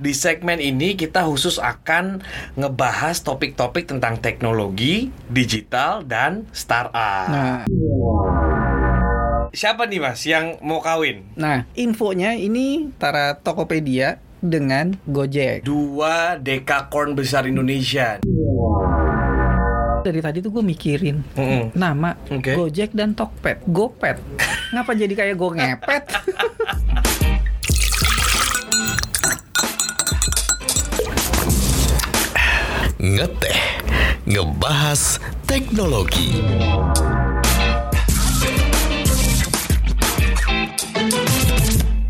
Di segmen ini kita khusus akan ngebahas topik-topik tentang teknologi, digital, dan startup. Nah, Siapa nih mas yang mau kawin? nah infonya ini antara Tokopedia dengan Gojek. Dua dekakorn besar Indonesia. Dari tadi tuh gue mikirin Mm-mm. nama Oke. Gojek dan Tokped, Gopet. Ngapa jadi kayak gue ngepet? ngeteh ngebahas teknologi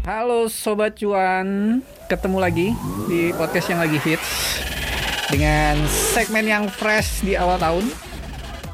Halo Sobat Cuan, ketemu lagi di podcast yang lagi hits dengan segmen yang fresh di awal tahun.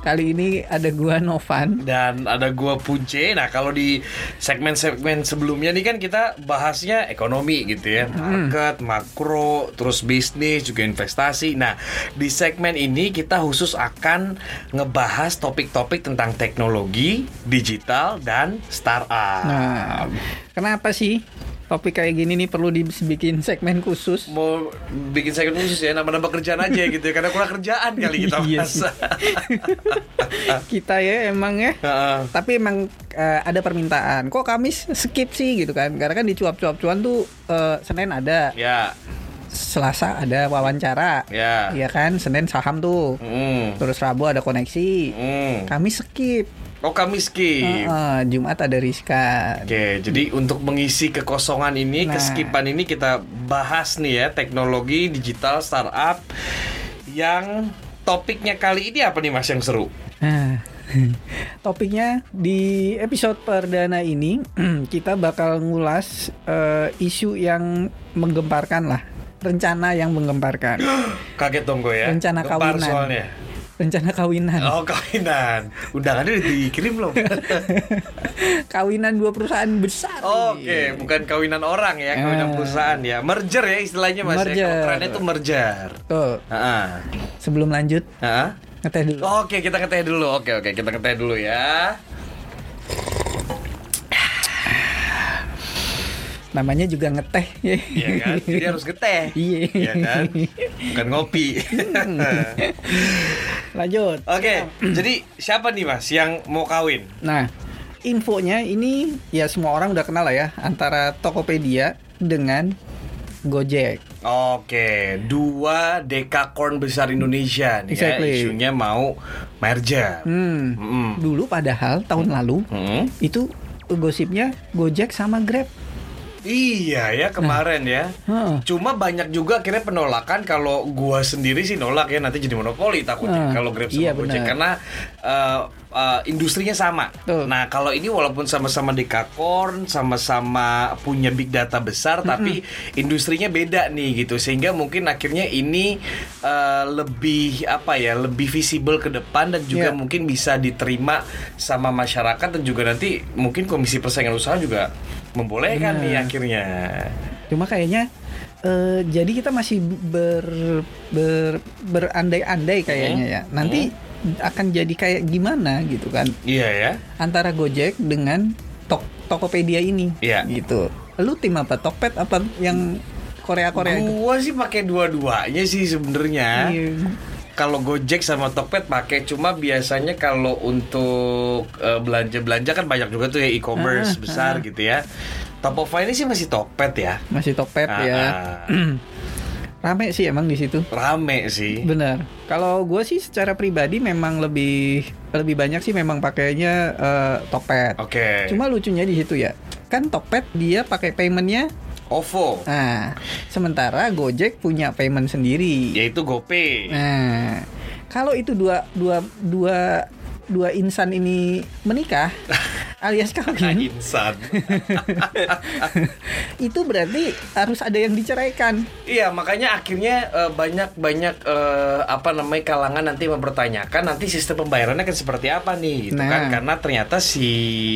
Kali ini ada gua Novan. Dan ada gua Punce. Nah, kalau di segmen-segmen sebelumnya nih kan kita bahasnya ekonomi gitu ya. Market, makro, terus bisnis, juga investasi. Nah, di segmen ini kita khusus akan ngebahas topik-topik tentang teknologi, digital, dan startup. Nah, kenapa sih topik kayak gini nih perlu dibikin segmen khusus? Mau bikin segmen khusus ya, nambah-nambah kerjaan aja gitu ya. Karena kurang kerjaan kali kita Iya sih. Kita ya emang ya. Heeh. Tapi emang eh, ada permintaan. Kok Kamis skip sih gitu kan? Karena kan di cuap-cuap cuan tuh eh, Senin ada, ya, Selasa ada wawancara. ya. Iya kan? Senin saham tuh. Mm, Terus Rabu ada koneksi. mm. Kamis skip. Oh, kami skip. Heeh, Jumat ada Rizka. Oke, jadi untuk mengisi kekosongan ini, Nah. keskipan ini kita bahas nih ya teknologi digital startup yang topiknya kali ini apa nih Mas yang seru? Nah, topiknya di episode perdana ini kita bakal ngulas eh, isu yang menggemparkan lah, rencana yang menggemparkan, Kaget dong gue ya. Rencana Gempar kawinan. soalnya. Rencana kawinan, Oh, kawinan. Undangannya dikirim belum? kawinan dua perusahaan besar. Oke, bukan kawinan orang ya, kawinan Eh. perusahaan ya. Merger ya istilahnya Mas. ya. Merger. Kerennya tuh merger. Tuh, Heeh. sebelum lanjut Heeh. ngeteh dulu. Oke, kita ngeteh dulu. Oke, oke, kita ngeteh dulu ya. Namanya juga ngeteh. ya. Iya kan? Jadi harus geteh. Iya. Iya kan? Bukan ngopi. Lanjut. Oke, jadi siapa nih Mas yang mau kawin? Nah, infonya ini ya semua orang udah kenal lah ya antara Tokopedia dengan Gojek. Oke, dua dekakorn besar Indonesia nih Exactly. ya. Isunya mau merger. Hmm. Mm-mm. Dulu padahal tahun lalu Hmm. itu gosipnya Gojek sama Grab. Iya ya kemarin ya. Heeh. Cuma banyak juga akhirnya penolakan kalau gua sendiri sih nolak ya nanti jadi monopoli takutnya Ah, kalau Grab sama iya, Gojek karena eh, eh, industrinya sama. Betul. Nah kalau ini walaupun sama-sama dekakorn, sama-sama punya big data besar, tapi industrinya beda nih gitu sehingga mungkin akhirnya ini eh, lebih apa ya lebih visible ke depan dan juga Iya. mungkin bisa diterima sama masyarakat dan juga nanti mungkin Komisi Persaingan Usaha juga membolehkan Benar. nih akhirnya. Cuma kayaknya eh, jadi kita masih ber, ber berandai-andai kayaknya ya. Nanti akan jadi kayak gimana gitu kan Iya ya. antara Gojek dengan Tok Tokopedia ini. Iya. Gitu. Lu tim apa? Tokped apa yang Korea-Korea itu? Gua sih pakai dua-duanya sih sebenarnya. Iya. Kalau Gojek sama Tokped pakai cuma biasanya kalau untuk eh, belanja-belanja kan banyak juga tuh ya e-commerce Ah, besar gitu ya. Top of mind ini sih masih Tokped ya. Masih Tokped Ah, ya. ah. Rame sih emang di situ. Rame sih. Bener. Kalau gue sih secara pribadi memang lebih lebih banyak sih memang pakainya eh, Tokped. Oke. Cuma lucunya di situ ya. Kan Tokped dia pakai paymentnya. OVO Nah, sementara Gojek punya payment sendiri. yaitu GoPay. Nah, kalau itu dua dua dua dua insan ini menikah alias kawin, Insan. itu berarti harus ada yang diceraikan. Iya, makanya akhirnya eh, banyak-banyak eh, apa namanya kalangan nanti mempertanyakan nanti sistem pembayarannya kan seperti apa nih gitu Nah. kan karena ternyata si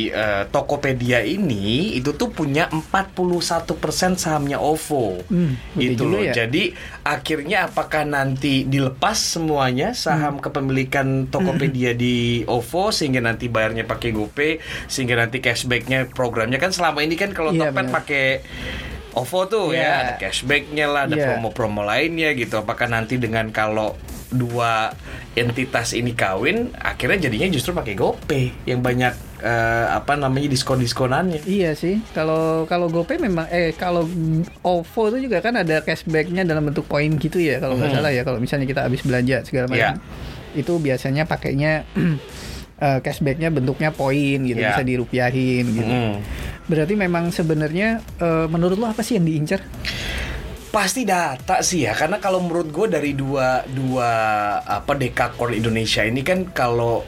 eh, Tokopedia ini itu tuh punya 41% sahamnya OVO. Hmm, gitu loh. ya. Jadi akhirnya apakah nanti dilepas semuanya saham Hmm. kepemilikan Tokopedia di OVO sehingga nanti bayarnya pakai GoPay sehingga nanti cashbacknya programnya kan selama ini kan kalau Iya, Tokped pakai OVO tuh Iya. ya, ada cashbacknya lah, ada Iya. promo-promo lainnya gitu. Apakah nanti dengan kalau dua entitas ini kawin, akhirnya jadinya justru pakai GoPay yang banyak eh, apa namanya diskon-diskonannya. Iya sih, kalau kalau GoPay memang eh kalau OVO itu juga kan ada cashbacknya dalam bentuk poin gitu ya kalau nggak Hmm. salah ya kalau misalnya kita habis belanja segala macam. Itu biasanya pakainya eh, cashbacknya bentuknya poin gitu Iya. bisa dirupiahin gitu. Mm. Berarti memang sebenarnya eh, menurut lo apa sih yang diincar? Pasti data sih ya, karena kalau menurut gue dari dua dua apa dekakorn Indonesia ini kan kalau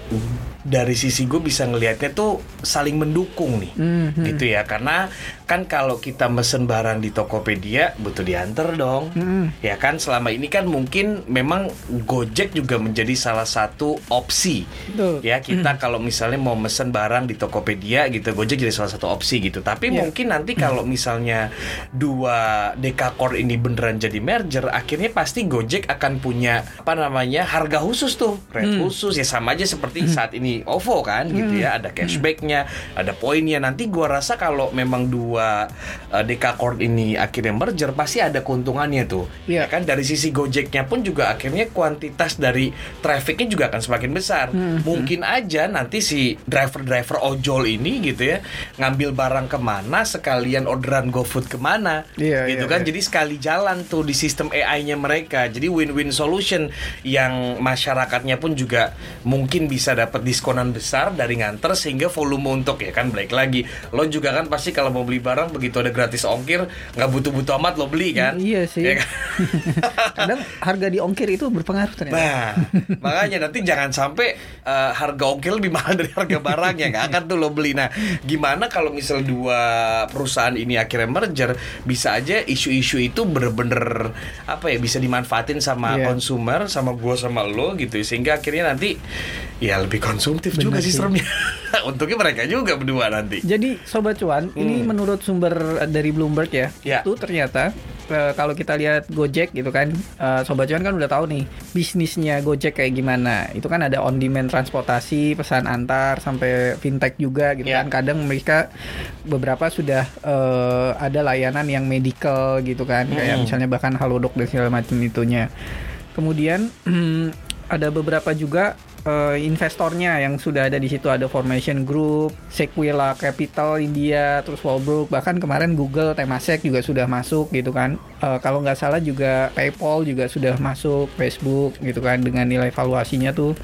dari sisi gue bisa ngelihatnya tuh saling mendukung nih, Mhm. gitu ya. Karena kan kalau kita mesen barang di Tokopedia butuh diantar dong, Mhm. ya kan. Selama ini kan mungkin memang Gojek juga menjadi salah satu opsi, Betul. ya kita kalau misalnya mau mesen barang di Tokopedia gitu, Gojek jadi salah satu opsi gitu. Tapi Iya. mungkin nanti kalau misalnya dua Dekakor ini beneran jadi merger, akhirnya pasti Gojek akan punya apa namanya harga khusus tuh, rate Hmm. khusus ya sama aja seperti saat ini OVO kan gitu ya, ada cashbacknya, ada poinnya. Nanti gua rasa kalau memang dua uh, Dekakor ini akhirnya merger, pasti ada keuntungannya tuh. Iya. Ya kan dari sisi Gojeknya pun juga akhirnya kuantitas dari trafficnya juga akan semakin besar. Hmm. Mungkin aja nanti si driver-driver ojol ini gitu ya ngambil barang ke mana sekalian orderan GoFood ke mana, Iya, gitu iya, kan. iya. Jadi sekali jalan tuh di sistem AI-nya mereka. Jadi win-win solution yang masyarakatnya pun juga mungkin bisa dapat diskonan besar dari nganter sehingga volume untuk ya kan balik lagi. Lo juga kan pasti kalau mau beli barang begitu ada gratis ongkir nggak butuh-butuh amat lo beli kan? Iya sih. Ya kan? Kadang harga di ongkir itu berpengaruh ternyata. Nah, makanya nanti jangan sampai uh, harga ongkir lebih mahal dari harga barang ya nggak akan tuh lo beli. Nah, gimana kalau misal dua perusahaan ini akhirnya merger, bisa aja isu-isu itu bener-bener apa ya bisa dimanfaatin sama Iya. konsumer, sama gua sama lo gitu, sehingga akhirnya nanti ya lebih konsumtif juga Bener sih. sistemnya. Untungnya mereka juga berdua nanti. Jadi sobat cuan, ini Hmm. Menurut sumber dari Bloomberg ya, Ya. itu ternyata eh, kalau kita lihat Gojek gitu kan, eh, sobat cuan kan udah tahu nih bisnisnya Gojek kayak gimana. Itu kan ada on demand transportasi, pesan antar sampai fintech juga gitu Ya. kan. Kadang mereka beberapa sudah eh, ada layanan yang medical gitu kan, kayak Hmm. misalnya bahkan Halodoc dan segala macam itunya. Kemudian ada beberapa juga eh, investornya yang sudah ada di situ ada Formation Group, Sequila Capital India, terus Walbrook, bahkan kemarin Google, Temasek juga sudah masuk gitu kan. Eh, kalau nggak salah juga PayPal juga sudah masuk, Facebook gitu kan dengan nilai valuasinya tuh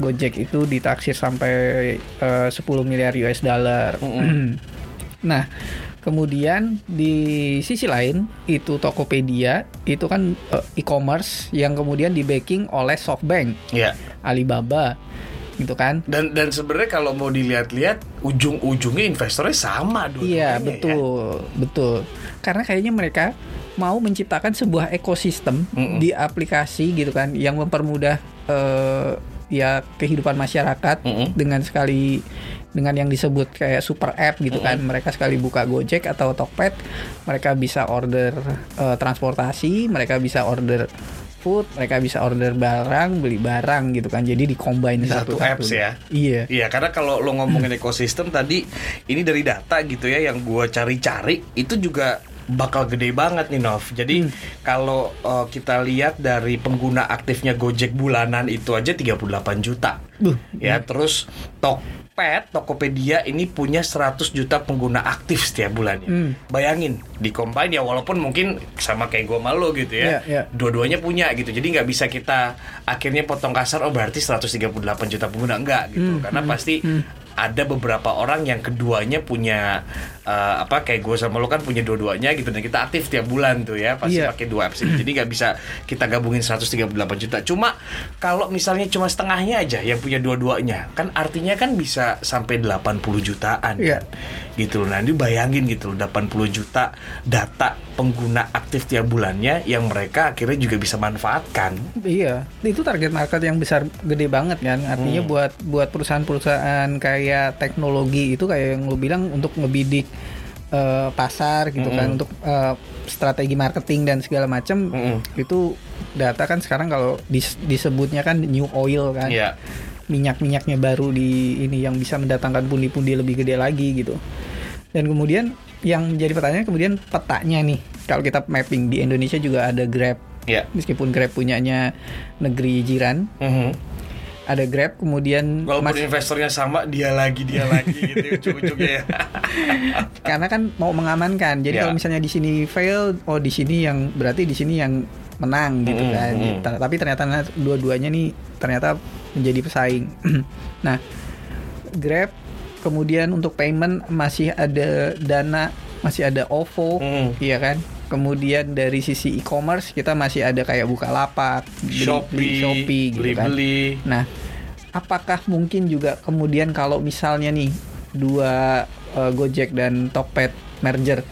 Gojek itu ditaksir sampai eh, 10 miliar US dollar. Nah, kemudian di sisi lain itu Tokopedia itu kan eh, e-commerce yang kemudian di backing oleh SoftBank, Ya. Alibaba, gitu kan? Dan dan sebenarnya kalau mau dilihat-lihat ujung-ujungnya investornya sama dulu. Iya, betul, betul. Karena kayaknya mereka mau menciptakan sebuah ekosistem Mm-mm. di aplikasi gitu kan yang mempermudah eh, ya kehidupan masyarakat Mm-mm. dengan sekali dengan yang disebut kayak super app gitu kan. Mereka sekali buka Gojek atau Tokped mereka bisa order eh, transportasi mereka bisa order food mereka bisa order barang beli barang gitu kan. Jadi di-combine Di satu apps ya? iya. Iya, karena kalau lo ngomongin ekosistem tadi ini dari data gitu ya yang gua cari-cari itu juga bakal gede banget nih Nov. Jadi Hmm. kalau uh, kita lihat dari pengguna aktifnya Gojek bulanan itu aja 38 juta. Buh, Ya, terus Tokped, Tokopedia ini punya 100 juta pengguna aktif setiap bulannya. Hmm. Bayangin, di combine ya walaupun mungkin sama kayak gua malu gitu ya. iya. Dua-duanya punya gitu. Jadi nggak bisa kita akhirnya potong kasar oh berarti 138 juta pengguna enggak gitu. Hmm, Karena hmm, pasti hmm. Ada beberapa orang yang keduanya punya eh, apa kayak gue sama lo kan punya dua-duanya gitu dan kita aktif tiap bulan tuh ya pasti Iya. pakai dua apps ini jadi nggak bisa kita gabungin 138 juta cuma kalau misalnya cuma setengahnya aja yang punya dua-duanya kan artinya kan bisa sampai 80 jutaan Iya. gitu loh nah ini bayangin gitu loh 80 juta data pengguna aktif tiap bulannya yang mereka akhirnya juga bisa manfaatkan Iya, itu target market yang besar gede banget kan. Artinya Hmm. buat buat perusahaan-perusahaan kayak teknologi itu kayak yang lu bilang untuk ngebidik eh, pasar gitu kan, Mm-mm. untuk eh, strategi marketing dan segala macam. Mm-mm. Itu data kan sekarang kalau dis- disebutnya kan new oil kan. ya Minyak-minyaknya baru di ini yang bisa mendatangkan pundi-pundi lebih gede lagi gitu. Dan kemudian yang jadi pertanyaan kemudian petanya nih. Kalau kita mapping di Indonesia juga ada Grab. Ya. Meskipun Grab punyanya negeri jiran, Mhm. ada Grab kemudian Walaupun mas- investornya sama, dia lagi, dia lagi gitu ujung-ujungnya ya. karena kan mau mengamankan. Jadi Ya. kalau misalnya di sini fail, oh di sini yang berarti di sini yang menang gitu Mm, kan. mm. Ta- Tapi ternyata dua-duanya nih ternyata menjadi pesaing. nah, Grab kemudian untuk payment masih ada Dana, masih ada OVO, Mm. iya kan? Kemudian dari sisi e-commerce kita masih ada kayak Bukalapak, Beli- Shopee, Beli- Shopee gitu kan. beli-beli. Nah, apakah mungkin juga kemudian kalau misalnya nih dua eh, Gojek dan Tokped merger,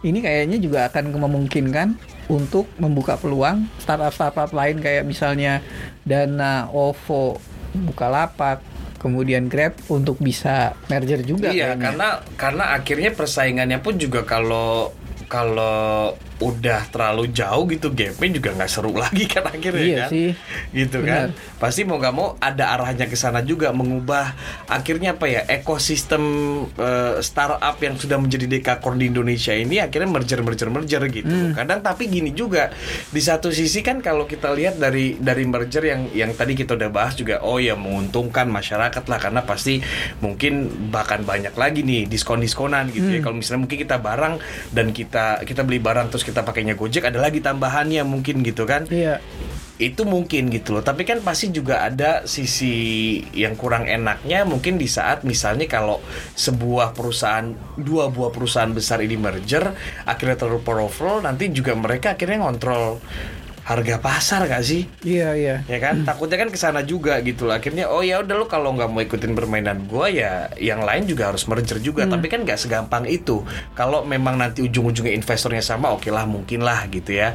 ini kayaknya juga akan memungkinkan untuk membuka peluang startup-startup lain kayak misalnya Dana, OVO, Bukalapak, kemudian Grab untuk bisa merger juga Iya, kayaknya. karena karena akhirnya persaingannya pun juga kalau kalau udah terlalu jauh gitu gapnya juga nggak seru lagi kan akhirnya Iya kan sih. gitu Benar. kan pasti mau nggak mau ada arahnya ke sana juga mengubah akhirnya apa ya ekosistem eh, startup yang sudah menjadi dekakorn di Indonesia ini akhirnya merger merger merger gitu Hmm. kadang tapi gini juga di satu sisi kan kalau kita lihat dari dari merger yang yang tadi kita udah bahas juga oh ya menguntungkan masyarakat lah karena pasti mungkin bahkan banyak lagi nih diskon diskonan gitu ya Hmm. kalau misalnya mungkin kita barang dan kita kita beli barang terus kita pakainya Gojek ada lagi tambahannya mungkin gitu kan Iya. itu mungkin gitu loh tapi kan pasti juga ada sisi yang kurang enaknya mungkin di saat misalnya kalau sebuah perusahaan dua buah perusahaan besar ini merger akhirnya terlalu powerful nanti juga mereka akhirnya ngontrol harga pasar gak sih? Iya, iya. ya kan? Takutnya kan ke sana juga gitu loh. Akhirnya oh ya udah lo kalau nggak mau ikutin permainan gua ya yang lain juga harus merger juga. Tapi kan nggak segampang itu. Kalau memang nanti ujung-ujungnya investornya sama oke lah mungkin lah gitu ya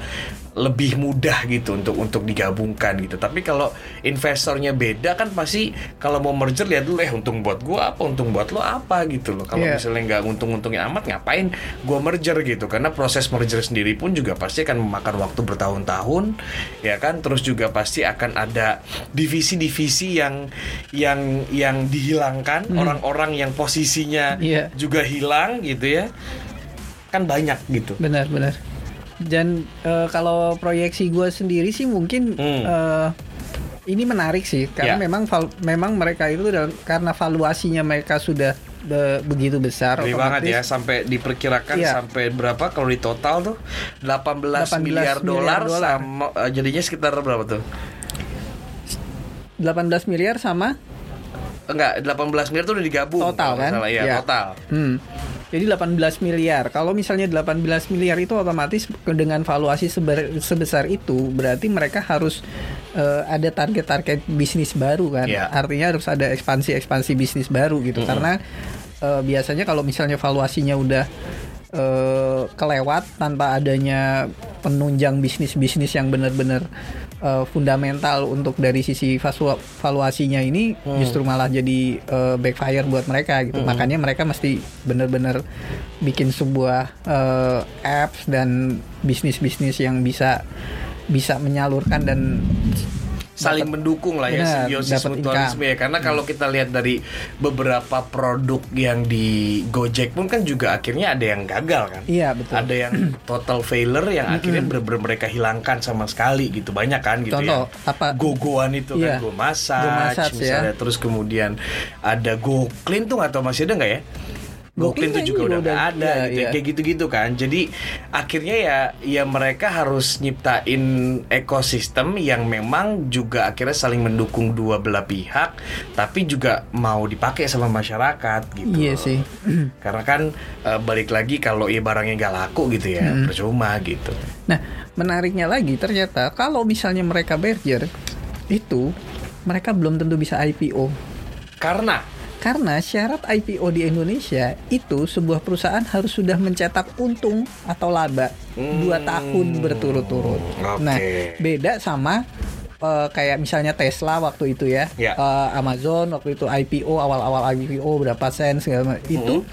lebih mudah gitu untuk untuk digabungkan gitu. Tapi kalau investornya beda kan pasti kalau mau merger lihat dulu eh untung buat gua apa untung buat lo apa? gitu loh. Kalau Iya. misalnya nggak untung-untungin amat ngapain gua merger gitu? Karena proses merger sendiri pun juga pasti akan memakan waktu bertahun-tahun ya kan? Terus juga pasti akan ada divisi-divisi yang yang yang dihilangkan. Orang-orang yang posisinya Iya. juga hilang gitu ya. Kan banyak gitu. Benar, benar. Dan eh, kalau proyeksi gue sendiri sih mungkin Hmm. eh, ini menarik sih karena Ya. memang val- memang mereka itu dalam, karena valuasinya mereka sudah be- begitu besar Gede banget ya sampai diperkirakan Iya. sampai berapa kalau di total tuh 18, 18 miliar miliar dolar sama eh, jadinya sekitar berapa tuh? 18 miliar sama Enggak, 18 miliar tuh udah digabung Total, kan? salah. ya, Iya. total. Hmm. Jadi 18 miliar. Kalau misalnya 18 miliar itu otomatis dengan valuasi seber- sebesar itu berarti mereka harus eh, ada target-target bisnis baru kan. Iya. Artinya harus ada ekspansi-ekspansi bisnis baru gitu. Karena eh, biasanya kalau misalnya valuasinya udah eh, kelewat tanpa adanya penunjang bisnis-bisnis yang benar-benar eh, fundamental untuk dari sisi valuasinya ini justru malah jadi eh, backfire buat mereka gitu. Makanya mereka mesti benar-benar bikin sebuah eh, apps dan bisnis-bisnis yang bisa bisa menyalurkan dan saling mendukung lah ya Benar, simbiosis mutualisme ya. Karena kalau kita lihat dari beberapa produk yang di Gojek pun kan juga akhirnya ada yang gagal kan. Iya, betul. ada yang total failure yang akhirnya bener-bener mereka hilangkan sama sekali gitu. Banyak kan gitu Contoh, ya. apa? gogoan itu Iya, kan go massage, Go Massage, misalnya. Ya. terus kemudian ada go clean tuh tahu masih ada nggak ya Clean tuh juga udah nggak ada iya, gitu ya. kayak gitu-gitu kan jadi akhirnya ya ya mereka harus nyiptain ekosistem yang memang juga akhirnya saling mendukung dua belah pihak tapi juga mau dipakai sama masyarakat gitu Iya sih. karena kan eh, balik lagi kalau ya barangnya nggak laku gitu ya Hmm. percuma gitu Nah, menariknya lagi ternyata kalau misalnya mereka merger itu mereka belum tentu bisa IPO. karena Karena syarat IPO di Indonesia itu sebuah perusahaan harus sudah mencetak untung atau laba dua Hmm, tahun berturut-turut. oke. Nah, beda sama eh, kayak misalnya Tesla waktu itu ya, Ya. Eh, Amazon waktu itu IPO awal-awal IPO berapa sen segala macam itu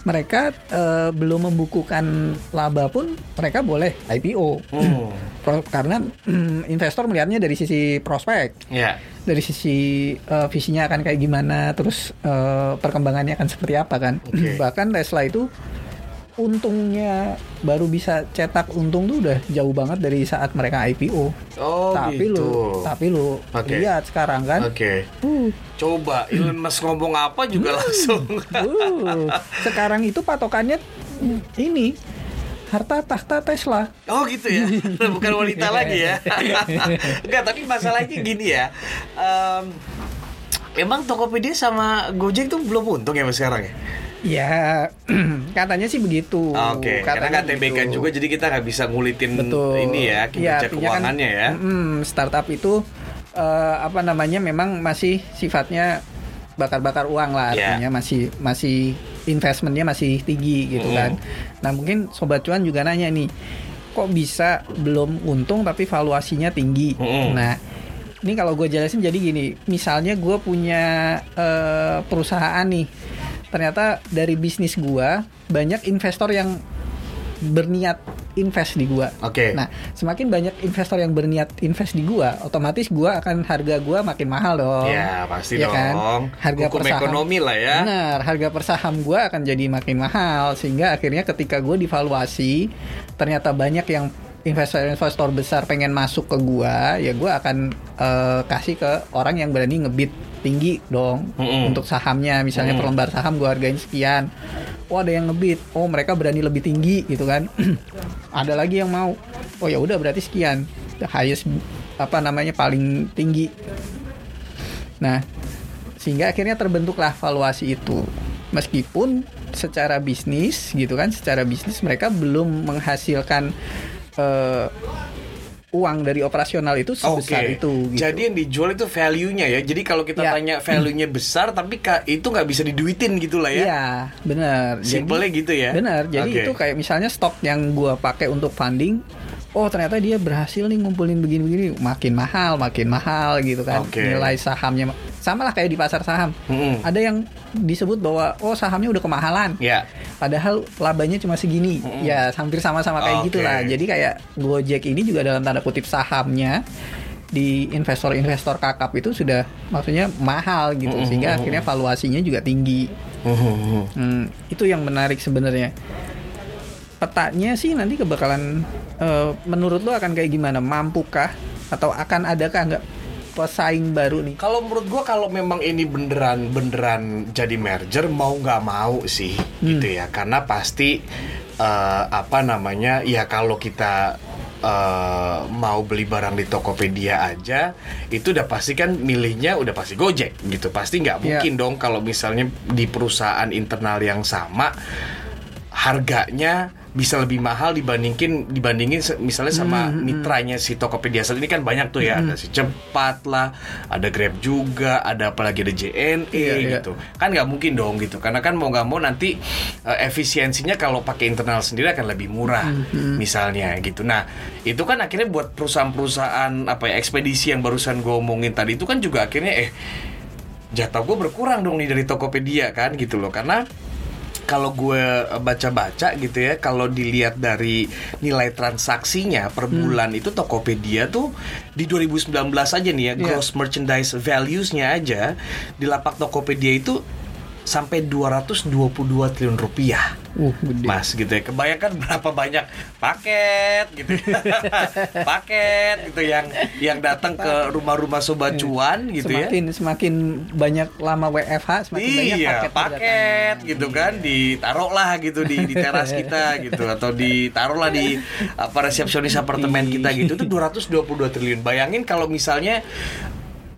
mereka eh, belum membukukan laba pun mereka boleh IPO. Hmm, karena investor melihatnya dari sisi prospek ya dari sisi uh, visinya akan kayak gimana terus uh, perkembangannya akan seperti apa kan Oke. bahkan Tesla itu untungnya baru bisa cetak untung tuh udah jauh banget dari saat mereka IPO. Oh tapi gitu. lu, tapi lu Oke. lihat sekarang kan. Oke. Uh, Coba Elon Musk ngomong apa juga langsung. uh, sekarang itu patokannya ini harta tahta Tesla. Oh gitu ya, bukan wanita lagi ya. Enggak, tapi masalahnya gini ya. Em, emang Tokopedia sama Gojek tuh belum untung ya mas sekarang ya? Ya, katanya sih begitu. Oke, karena Katanya nggak TBK begitu. juga, jadi kita nggak bisa ngulitin Betul. ini ya kinerja artinya kan, keuangannya ya. mm, startup itu eh, apa namanya memang masih sifatnya bakar-bakar uang lah Ya. artinya masih masih investmentnya masih tinggi gitu Mm. kan. Nah mungkin sobat cuan juga nanya nih, kok bisa belum untung tapi valuasinya tinggi. Mm. Nah ini kalau gue jelasin jadi gini, misalnya gue punya eh, perusahaan nih, ternyata dari bisnis gue banyak investor yang berniat invest di gua. Oke. Nah, semakin banyak investor yang berniat invest di gua, otomatis gua akan harga gua makin mahal dong. Ya pasti Iya kan? dong. Harga Hukum per saham. ekonomi lah ya. Benar, harga per saham gua akan jadi makin mahal sehingga akhirnya ketika gue divaluasi ternyata banyak yang investor-investor besar pengen masuk ke gua, ya gua akan eh, kasih ke orang yang berani ngebit tinggi dong Mm-mm. untuk sahamnya misalnya Mm. per lembar saham gua hargain sekian. Oh ada yang ngebit, oh mereka berani lebih tinggi gitu kan. ada lagi yang mau. Oh ya udah berarti sekian. The highest apa namanya paling tinggi. Nah, sehingga akhirnya terbentuklah valuasi itu. Meskipun secara bisnis gitu kan, secara bisnis mereka belum menghasilkan eh, uang dari operasional itu sebesar Oke. itu. Gitu. Jadi yang dijual itu value-nya ya. Jadi kalau kita Ya. tanya value-nya besar tapi itu nggak bisa diduitin gitu lah ya. Iya, benar. Simpelnya gitu ya. Benar. Jadi Oke. itu kayak misalnya stok yang gua pakai untuk funding, oh ternyata dia berhasil nih ngumpulin begini-begini, makin mahal, makin mahal gitu kan. Oke. Nilai sahamnya sama lah kayak di pasar saham. Mm-mm. Ada yang disebut bahwa oh sahamnya udah kemahalan. Ya. Padahal labanya cuma segini. Mm-mm. Ya, hampir sama-sama kayak Oke. gitulah. Jadi kayak Gojek ini juga dalam tanda kutip sahamnya di investor-investor kakap itu sudah maksudnya mahal gitu Mm-mm. sehingga akhirnya valuasinya juga tinggi. Mhm. Hmm, itu yang menarik sebenarnya. Petanya sih nanti kebakalan eh, menurut lo akan kayak gimana? Mampukah atau akan adakah nggak pesaing baru nih? Kalau menurut gua kalau memang ini beneran beneran jadi merger mau nggak mau sih Hmm. gitu ya karena pasti eh, apa namanya ya kalau kita eh, mau beli barang di Tokopedia aja itu udah pasti kan milihnya udah pasti Gojek gitu pasti nggak Iya. mungkin dong kalau misalnya di perusahaan internal yang sama harganya bisa lebih mahal dibandingin dibandingin misalnya sama mitranya si Tokopedia saat ini kan banyak tuh ya. Ada si cepat lah ada Grab juga ada apalagi ada JNE Iya, iya. gitu. Kan nggak mungkin dong gitu. Karena kan mau nggak mau nanti eh, efisiensinya kalau pakai internal sendiri akan lebih murah misalnya gitu. Nah itu kan akhirnya buat perusahaan-perusahaan apa ya ekspedisi yang barusan gue omongin tadi itu kan juga akhirnya eh jatah gue berkurang dong nih dari Tokopedia kan gitu loh. Karena kalau gue baca-baca gitu ya kalau dilihat dari nilai transaksinya per bulan itu Tokopedia tuh di 2019 aja nih ya Iya. gross merchandise values-nya aja di lapak Tokopedia itu sampai 222 triliun rupiah. Uh, gede. Mas gitu ya. Kebayangkan berapa banyak? Paket gitu. Paket gitu yang yang datang ke rumah-rumah sobat cuan gitu ya. Semakin semakin banyak lama WFH semakin banyak iya, paket paket, berdatangan. gitu kan, ditaruh lah gitu di, di teras kita gitu. Atau ditaruh lah di apa resepsionis apartemen kita gitu. Itu 222 triliun. Bayangin kalau misalnya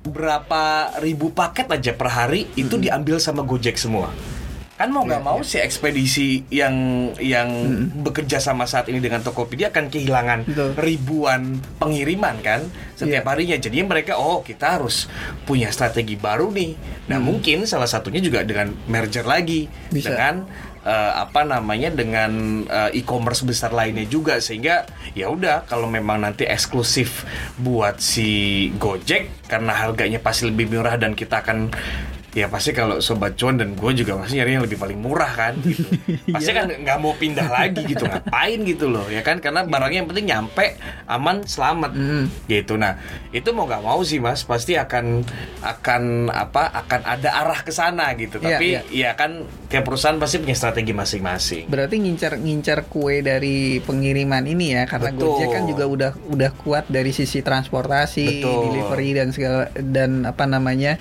berapa ribu paket aja per hari itu diambil sama Gojek semua. Kan mau nggak Iya, mau si ekspedisi yang yang bekerja sama saat ini dengan Tokopedia akan kehilangan Betul. ribuan pengiriman kan setiap Iya. harinya. Jadi mereka oh kita harus punya strategi baru nih. Nah mungkin salah satunya juga dengan merger lagi Bisa. dengan eh, apa namanya dengan eh, e-commerce besar lainnya juga. Sehingga ya udah kalau memang nanti eksklusif buat si Gojek karena harganya pasti lebih murah dan kita akan ya pasti kalau sobat cuan dan gue juga pasti nyari yang lebih paling murah kan gitu. pasti kan nggak mau pindah lagi gitu ngapain gitu loh ya kan karena barangnya yang penting nyampe aman selamat gitu nah itu mau nggak mau sih mas pasti akan akan apa akan ada arah ke sana gitu Iya, tapi iya. ya kan tiap perusahaan pasti punya strategi masing-masing Berarti ngincar ngincar kue dari pengiriman ini ya karena Betul. Gojek kan juga udah udah kuat dari sisi transportasi, Betul. delivery dan segala dan apa namanya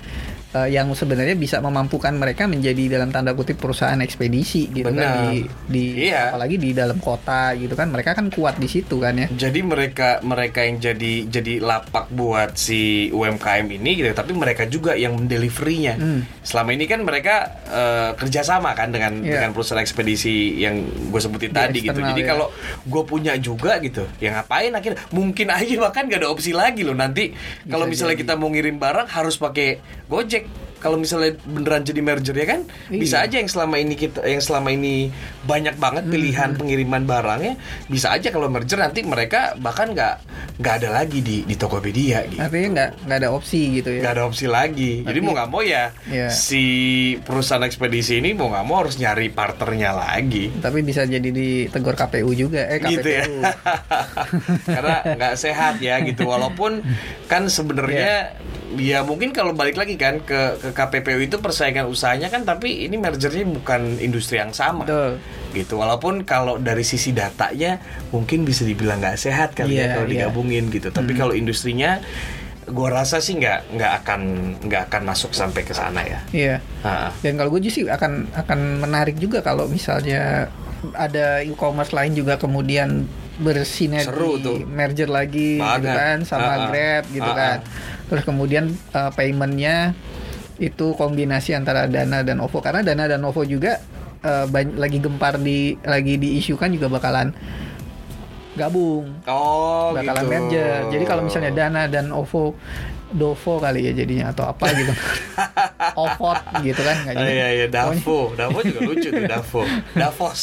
eh, yang sebenarnya bisa memampukan mereka menjadi dalam tanda kutip perusahaan ekspedisi gitu kan Benar. di di Iya. apalagi di dalam kota gitu kan mereka kan kuat di situ kan ya. Jadi mereka mereka yang jadi jadi lapak buat si UMKM ini gitu, tapi mereka juga yang mendeliverinya. Hmm. Selama ini kan mereka eh, kerjasama kan dengan Iya. dengan perusahaan ekspedisi yang gue sebutin Di tadi gitu. Jadi ya. kalau gue punya juga gitu, ya ngapain akhirnya? Mungkin aja bahkan gak ada opsi lagi loh nanti kalau misalnya jadi. kita mau ngirim barang harus pakai Gojek. Kalau misalnya beneran jadi merger ya kan, bisa Iya. aja yang selama ini kita yang selama ini banyak banget Hmm. pilihan pengiriman barangnya bisa aja kalau merger nanti mereka bahkan nggak nggak ada lagi di di Tokopedia gitu Artinya nggak nggak ada opsi gitu ya. nggak ada opsi lagi jadi Tapi- mau nggak mau ya Iya. si perusahaan ekspedisi ini mau nggak mau harus nyari partnernya lagi Tapi bisa jadi ditegur KPU juga eh KPU. gitu ya karena nggak sehat ya gitu walaupun kan sebenarnya Iya. Ya mungkin kalau balik lagi kan ke ke KPPU itu persaingan usahanya kan tapi ini mergernya bukan industri yang sama Betul. gitu walaupun kalau dari sisi datanya mungkin bisa dibilang nggak sehat kali Iya, ya kalau iya. digabungin gitu tapi kalau industrinya gua rasa sih nggak nggak akan nggak akan masuk sampai ke sana ya Iya. Ha. Dan kalau gue sih akan akan menarik juga kalau misalnya ada e-commerce lain juga kemudian bersinergi Seru tuh. merger lagi gitu kan sama ah. Grab gitu Ah, kan. Terus kemudian uh, paymentnya itu kombinasi antara Dana dan OVO karena Dana dan OVO juga uh, ban- lagi gempar di lagi diisukan juga bakalan gabung oh bakalan gitu merger. Jadi kalau misalnya Dana dan OVO Dovo kali ya jadinya atau apa gitu. Ovot gitu kan nggak jadi. iya iya Pokoknya- Davo Davo juga lucu tuh Davo Davos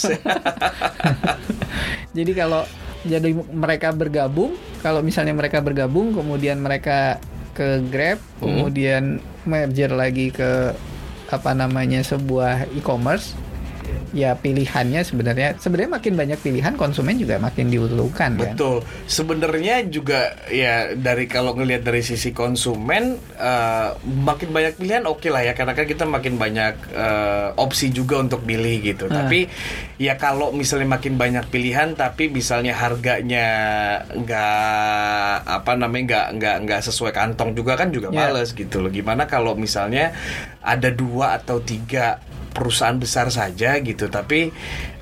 Jadi kalau jadi mereka bergabung, kalau misalnya mereka bergabung, kemudian mereka ke Grab, Hmm. kemudian merger lagi ke apa namanya sebuah e-commerce, ya pilihannya sebenarnya sebenarnya makin banyak pilihan konsumen juga makin diuntungkan kan. Betul. Sebenarnya juga ya dari kalau ngelihat dari sisi konsumen eh, makin banyak pilihan oke lah ya karena kan kita makin banyak eh, opsi juga untuk pilih gitu. Ah. Tapi ya kalau misalnya makin banyak pilihan tapi misalnya harganya nggak apa namanya nggak nggak nggak sesuai kantong juga kan juga Ya. males gitu loh. Gimana kalau misalnya ada dua atau tiga perusahaan besar saja gitu. Tapi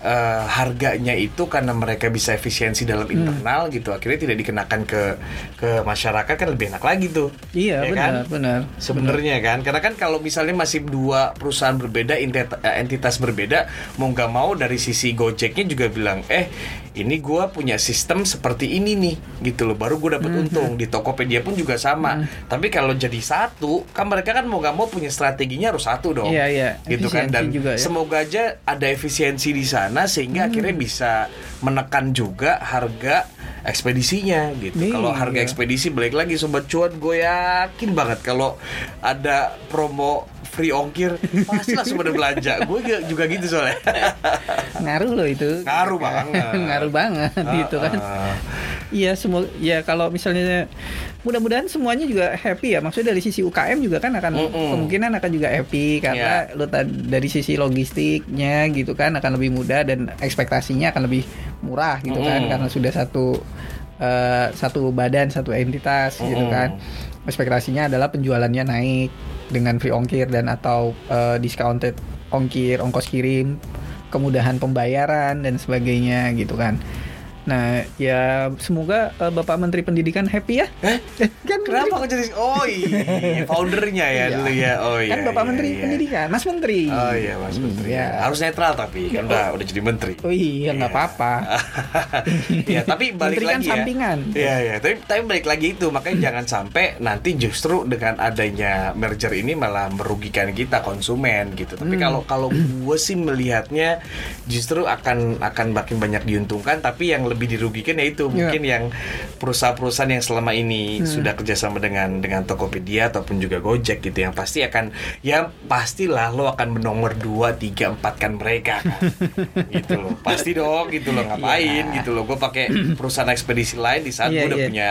eh, harganya itu karena mereka bisa efisiensi dalam Hmm. internal gitu akhirnya tidak dikenakan ke ke masyarakat kan lebih enak lagi tuh Iya Ya benar kan? benar. sebenarnya kan karena kan kalau misalnya masih dua perusahaan berbeda entitas, entitas berbeda mau nggak mau dari sisi Gojeknya juga bilang eh ini gua punya sistem seperti ini nih gitu loh baru gue dapet untung di Tokopedia pun juga sama tapi kalau jadi satu kan mereka kan mau nggak mau punya strateginya harus satu dong Iya iya. gitu kan dan juga ya. semoga aja ada efisiensi di sana sehingga Hmm. akhirnya bisa menekan juga harga ekspedisinya gitu. Iya. Kalau harga ekspedisi balik lagi sobat cuan gue yakin banget kalau ada promo free ongkir pasti langsung pada belanja. Gue juga gitu soalnya. Ngaruh loh itu. Ngaruh banget. Ngaruh banget gitu kan. Ah, Iya semua ya kalau misalnya mudah-mudahan semuanya juga happy ya maksudnya dari sisi UKM juga kan akan Mm-mm. kemungkinan akan juga happy karena lo ta- dari sisi logistiknya gitu kan akan lebih mudah dan ekspektasinya akan lebih murah gitu kan Mm-mm. karena sudah satu eh, satu badan satu entitas gitu Mm-mm. kan ekspektasinya adalah penjualannya naik dengan free ongkir dan atau eh, discounted ongkir ongkos kirim kemudahan pembayaran dan sebagainya gitu kan Nah, ya semoga eh, Bapak Menteri Pendidikan happy ya. Eh? kan Kenapa kok jadi Oh iya Foundernya ya Iya. dulu ya Oh iya kan Bapak iya, Menteri iya. Pendidikan, Mas Menteri. Oh iya Mas Menteri Iya. Harus netral tapi Kan udah, udah jadi menteri Oh iya, nggak apa-apa. ya tapi balik Menteri kan lagi ya. sampingan. Iya iya, tapi tapi balik lagi itu makanya jangan sampai nanti justru dengan adanya merger ini malah merugikan kita konsumen gitu. Tapi Hmm. kalau kalau gue sih melihatnya justru akan akan makin banyak diuntungkan tapi yang lebih lebih dirugikan ya itu Iya. mungkin yang perusahaan-perusahaan yang selama ini Hmm. sudah kerjasama dengan dengan Tokopedia ataupun juga Gojek gitu yang pasti akan ya pastilah lo akan menomor 2, 3, 4 kan mereka kan gitu loh pasti dong gitu loh ngapain Iya. gitu loh gue pakai perusahaan ekspedisi lain di saat Iya, gue udah iya. punya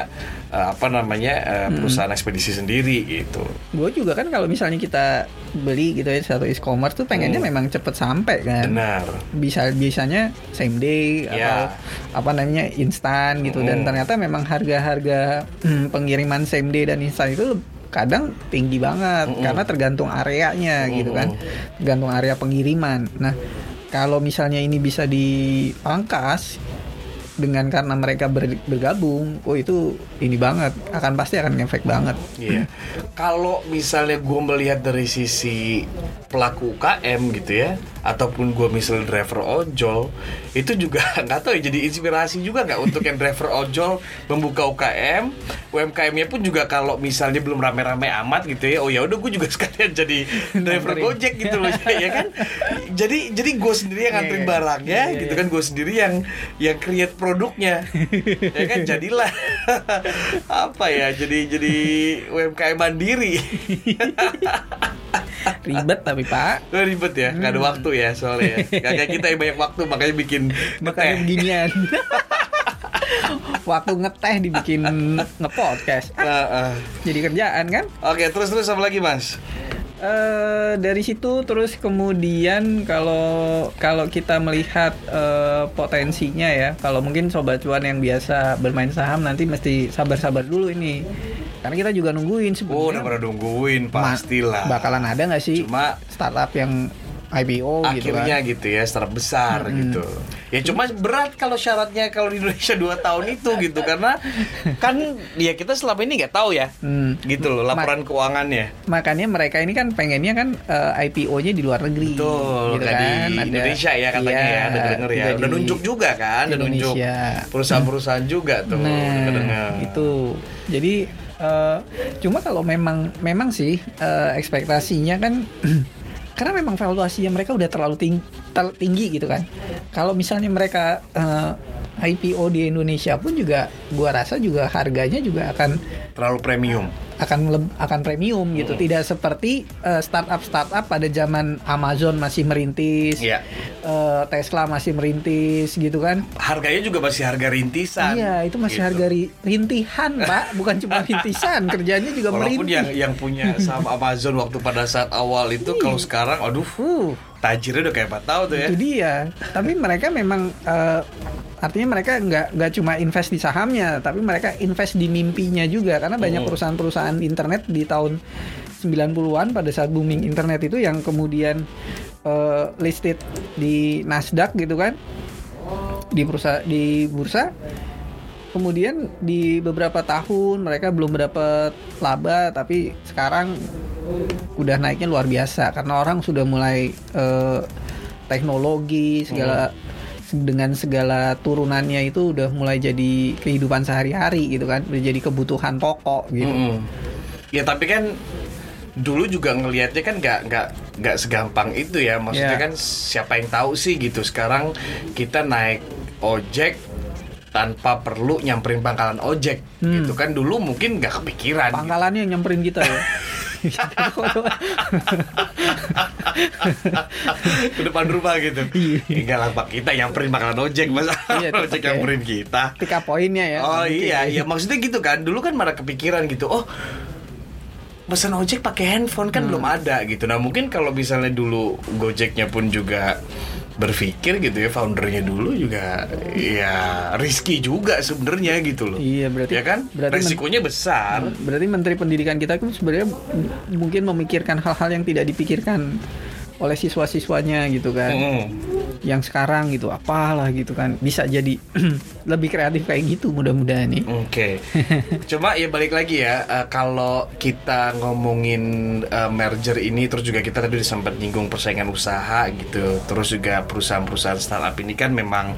eh, apa namanya eh, perusahaan ekspedisi sendiri gitu gue juga kan kalau misalnya kita beli gitu ya satu e-commerce tuh pengennya Hmm. memang cepet sampai kan benar bisa bisanya same day atau Ya. Apa namanya instan gitu. Dan Mm. ternyata memang harga-harga hmm, pengiriman same day dan instan itu kadang tinggi banget. Mm-mm. karena tergantung areanya gitu kan. Tergantung area pengiriman. Nah kalau misalnya ini bisa dipangkas dengan karena mereka ber- bergabung oh itu ini banget. Akan pasti akan ngefek banget. Iya. Kalau misalnya gue melihat dari sisi pelaku UKM gitu ya, ataupun gue misalnya driver ojol, itu juga nggak tahu ya jadi inspirasi juga nggak untuk yang driver ojol membuka UKM, UMKM-nya pun juga kalau misalnya belum rame-rame amat gitu ya, oh ya udah gue juga sekalian jadi driver. Gojek gitu loh ya kan. Jadi jadi gue sendiri yang nganterin Iya, iya. barangnya Iya, gitu iya. kan, gue sendiri yang yang create produknya, ya kan jadilah apa ya jadi jadi UMKM mandiri. ribet tapi pak ribet ya, nggak ada waktu ya soalnya. ya. Kayak kita yang banyak waktu makanya bikin makanya beginian waktu ngeteh dibikin ngepodcast Ah, Nah, ah. jadi kerjaan kan Oke, terus terus apa lagi mas? eh dari situ terus kemudian kalau kalau kita melihat eh, potensinya ya kalau mungkin sobat cuan yang biasa bermain saham nanti mesti sabar-sabar dulu ini karena kita juga nungguin Oh, udah sebenarnya pada nungguin pastilah. bakalan ada nggak sih Cuma startup yang IPO gitu akhirnya kan gitu ya, startup besar Mm-mm. gitu. Ya cuma berat kalau syaratnya kalau di Indonesia 2 tahun itu gitu karena kan ya kita selama ini nggak tahu ya. Hmm. Gitu loh laporan keuangannya. makanya mereka ini kan pengennya kan eh, IPO-nya di luar negeri Betul, gitu kayak di kan Ada- Indonesia ya katanya Iya, ya, udah denger ya. Udah nunjuk juga kan, udah nunjuk perusahaan-perusahaan juga tuh. Nah, denger. itu. Jadi eh, cuma kalau memang memang sih eh, ekspektasinya kan karena memang valuasinya mereka udah terlalu tinggi, tinggi gitu kan. Kalau misalnya mereka eh, IPO di Indonesia pun juga gua rasa juga harganya juga akan terlalu premium. akan leb- akan premium gitu. Hmm. Tidak seperti eh, startup-startup pada zaman Amazon masih merintis, Iya. eh, Tesla masih merintis gitu kan. Harganya juga masih harga rintisan. Iya, itu masih Gitu. harga ri- rintihan, Pak, bukan cuma rintisan, kerjanya juga Walaupun merintih. yang yang punya saham Amazon waktu pada saat awal itu kalau sekarang aduh Uh, tajirnya udah kayak Pak tahu tuh ya. itu dia. Tapi mereka memang eh, artinya mereka nggak nggak cuma invest di sahamnya, tapi mereka invest di mimpinya juga karena banyak Hmm. perusahaan-perusahaan internet di tahun 90-an pada saat booming internet itu yang kemudian eh, listed di Nasdaq gitu kan. Di bursa di bursa kemudian di beberapa tahun mereka belum dapat laba tapi sekarang udah naiknya luar biasa. Karena orang sudah mulai eh, teknologi segala dengan segala turunannya itu udah mulai jadi kehidupan sehari-hari gitu kan. Udah jadi kebutuhan pokok gitu. Mm-mm. Ya tapi kan dulu juga ngelihatnya kan nggak nggak nggak segampang itu ya. Maksudnya Iya. kan siapa yang tahu sih gitu. Sekarang kita naik ojek tanpa perlu nyamperin pangkalan ojek Hmm. gitu kan dulu mungkin nggak kepikiran gitu. pangkalannya yang nyamperin kita ya ke depan rumah gitu Iya. enggak lah pak kita nyamperin pangkalan ojek mas Iya, ojek ya. nyamperin kita up poinnya ya Oh Mungkin iya, ya. iya maksudnya gitu kan. Dulu kan malah kepikiran gitu. Oh, pesan ojek pakai handphone kan belum ada gitu. Nah mungkin kalau misalnya dulu Gojeknya pun juga berpikir gitu ya foundernya dulu juga ya risky juga sebenarnya gitu loh. Iya, berarti- ya kan berarti resikonya besar. Berarti Menteri Pendidikan kita itu sebenarnya mungkin memikirkan hal-hal yang tidak dipikirkan oleh siswa-siswanya gitu kan. Mm-mm. Yang sekarang gitu, apalah gitu kan. Bisa jadi lebih kreatif kayak gitu mudah-mudahan nih. Oke, cuma ya balik lagi ya eh, kalau kita ngomongin eh, merger ini terus juga kita tadi sempat nyinggung persaingan usaha gitu, terus juga perusahaan-perusahaan startup ini kan memang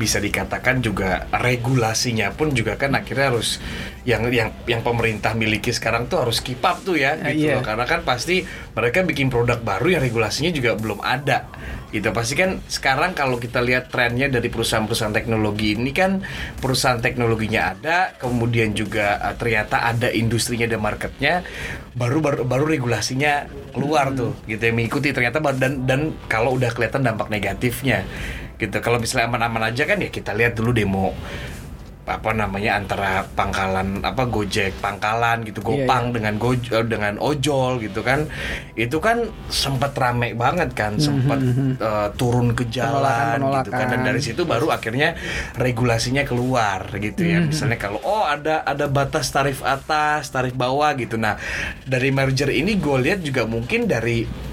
bisa dikatakan juga regulasinya pun juga kan akhirnya harus yang yang yang pemerintah miliki sekarang tuh harus keep up tuh ya Ah, gitu iya. loh. karena kan pasti mereka bikin produk baru yang regulasinya juga belum ada gitu pasti kan sekarang kalau kita lihat trennya dari perusahaan-perusahaan teknologi ini kan perusahaan teknologinya ada kemudian juga eh, ternyata ada industrinya ada marketnya baru baru baru regulasinya keluar tuh gitu yang mengikuti ternyata dan dan kalau udah kelihatan dampak negatifnya gitu kalau misalnya aman-aman aja kan ya kita lihat dulu demo apa namanya antara pangkalan apa Gojek pangkalan gitu Iya, Gopang dengan goj eh, dengan ojol gitu kan. Itu kan sempat rame banget kan sempat eh, turun ke jalan gitu kan. Dan dari situ baru akhirnya regulasinya keluar gitu ya. Misalnya kalau oh ada ada batas tarif atas tarif bawah gitu. Nah dari merger ini gue lihat juga mungkin dari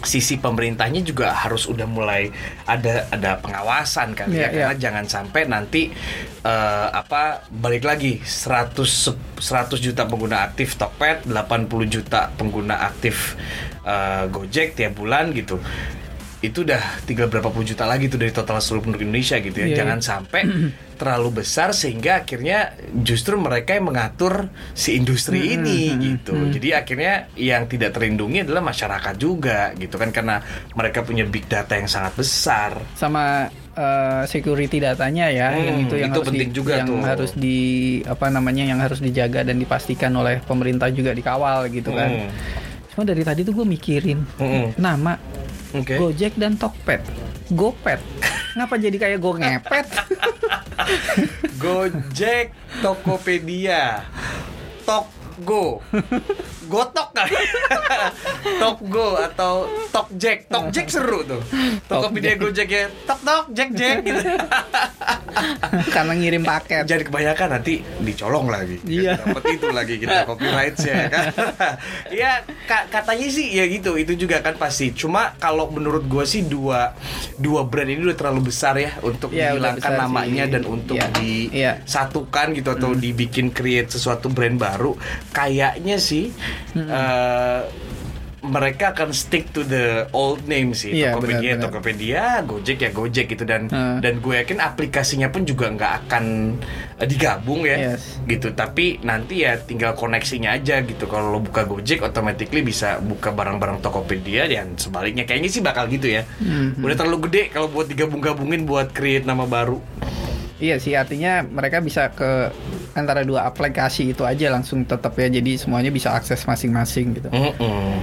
sisi pemerintahnya juga harus udah mulai ada ada pengawasan kan Iya, ya karena iya. jangan sampai nanti eh, apa balik lagi 100 se- 100 juta pengguna aktif Tokped 80 juta pengguna aktif eh, Gojek tiap bulan gitu itu udah tinggal berapa puluh juta lagi tuh dari total seluruh penduduk Indonesia gitu ya Iya, jangan sampai terlalu besar sehingga akhirnya justru mereka yang mengatur si industri ini gitu jadi akhirnya yang tidak terlindungi adalah masyarakat juga gitu kan karena mereka punya big data yang sangat besar sama eh, security datanya ya Hmm, yang itu yang itu harus penting di, juga yang tuh. harus di apa namanya yang harus dijaga dan dipastikan oleh pemerintah juga dikawal gitu kan. Hmm. Cuma dari tadi tuh gue mikirin Hmm. nama Oke. Gojek dan Tokped, Gopet. Ngapa jadi kayak gue ngepet? Gojek, Tokopedia, Tokgo, Gotok kan? Tokgo atau Tokjack, Tokjack seru tuh. Tokopedia Gojek ya, Tok Tok Jack Jack gitu. Karena ngirim paket. Jangan kebanyakan nanti dicolong lagi. Iya. Dapat itu lagi kita copyright ya kan. ya ka- katanya sih ya gitu, itu juga kan pasti. Cuma kalau menurut gua sih dua dua brand ini udah terlalu besar ya untuk Iya, udah dihilangkan namanya sih. dan untuk Iya. Iya. disatukan gitu atau dibikin create sesuatu brand baru. Kayaknya sih eh, mereka akan stick to the old name sih. Iya, Tokopedia benar-benar. Tokopedia Gojek ya Gojek gitu. Dan Hmm. dan gue yakin aplikasinya pun juga nggak akan eh, digabung ya. Yes. gitu. Tapi nanti ya tinggal koneksinya aja gitu. Kalau lo buka Gojek automatically bisa buka barang-barang Tokopedia dan sebaliknya. Kayaknya sih bakal gitu ya. Mhm. udah terlalu gede kalau buat digabung-gabungin buat create nama baru Iya sih artinya mereka bisa ke antara dua aplikasi itu aja langsung tetap ya jadi semuanya bisa akses masing-masing gitu. Mm-mm.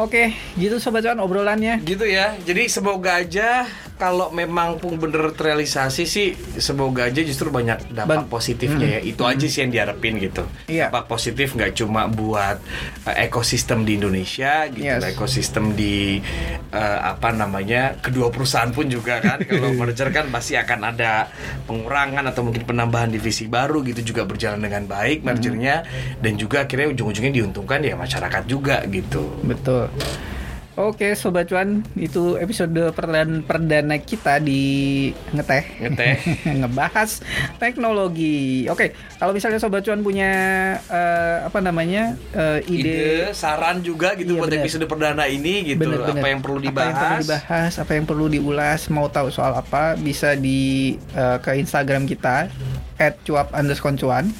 Oke, gitu sobat cuan obrolannya. gitu ya jadi semoga aja kalau memang pun bener terrealisasi sih semoga aja justru banyak dampak Ban- positifnya ya. Itu aja sih yang diharapin gitu. Iya. dampak positif nggak cuma buat eh, ekosistem di Indonesia gitu Yes. ekosistem di eh, apa namanya kedua perusahaan pun juga kan. Kalau merger kan pasti akan ada pengurangan atau mungkin penambahan divisi baru gitu juga berjalan dengan baik mergernya. Dan juga akhirnya ujung-ujungnya diuntungkan ya masyarakat juga gitu. Betul. Oke, sobat cuan, itu episode perdana, perdana kita di ngeteh. ngeteh ngebahas teknologi. Oke, kalau misalnya sobat cuan punya eh, apa namanya eh, ide, ide, saran juga gitu Iya, buat bener. episode perdana ini gitu bener-bener. apa yang perlu apa yang perlu dibahas dibahas, apa yang perlu diulas, mau tahu soal apa, bisa di eh, ke Instagram kita @cuap_cuan.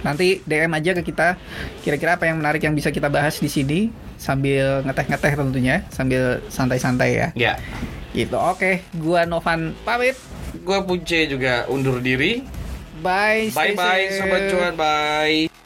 Nanti DM aja ke kita kira-kira apa yang menarik yang bisa kita bahas di sini sambil ngeteh-ngeteh tentunya, sambil santai-santai ya. ya Gitu. Oke, gua Novan pamit. gue punce juga undur diri Bye. bye bye sobat cuan bye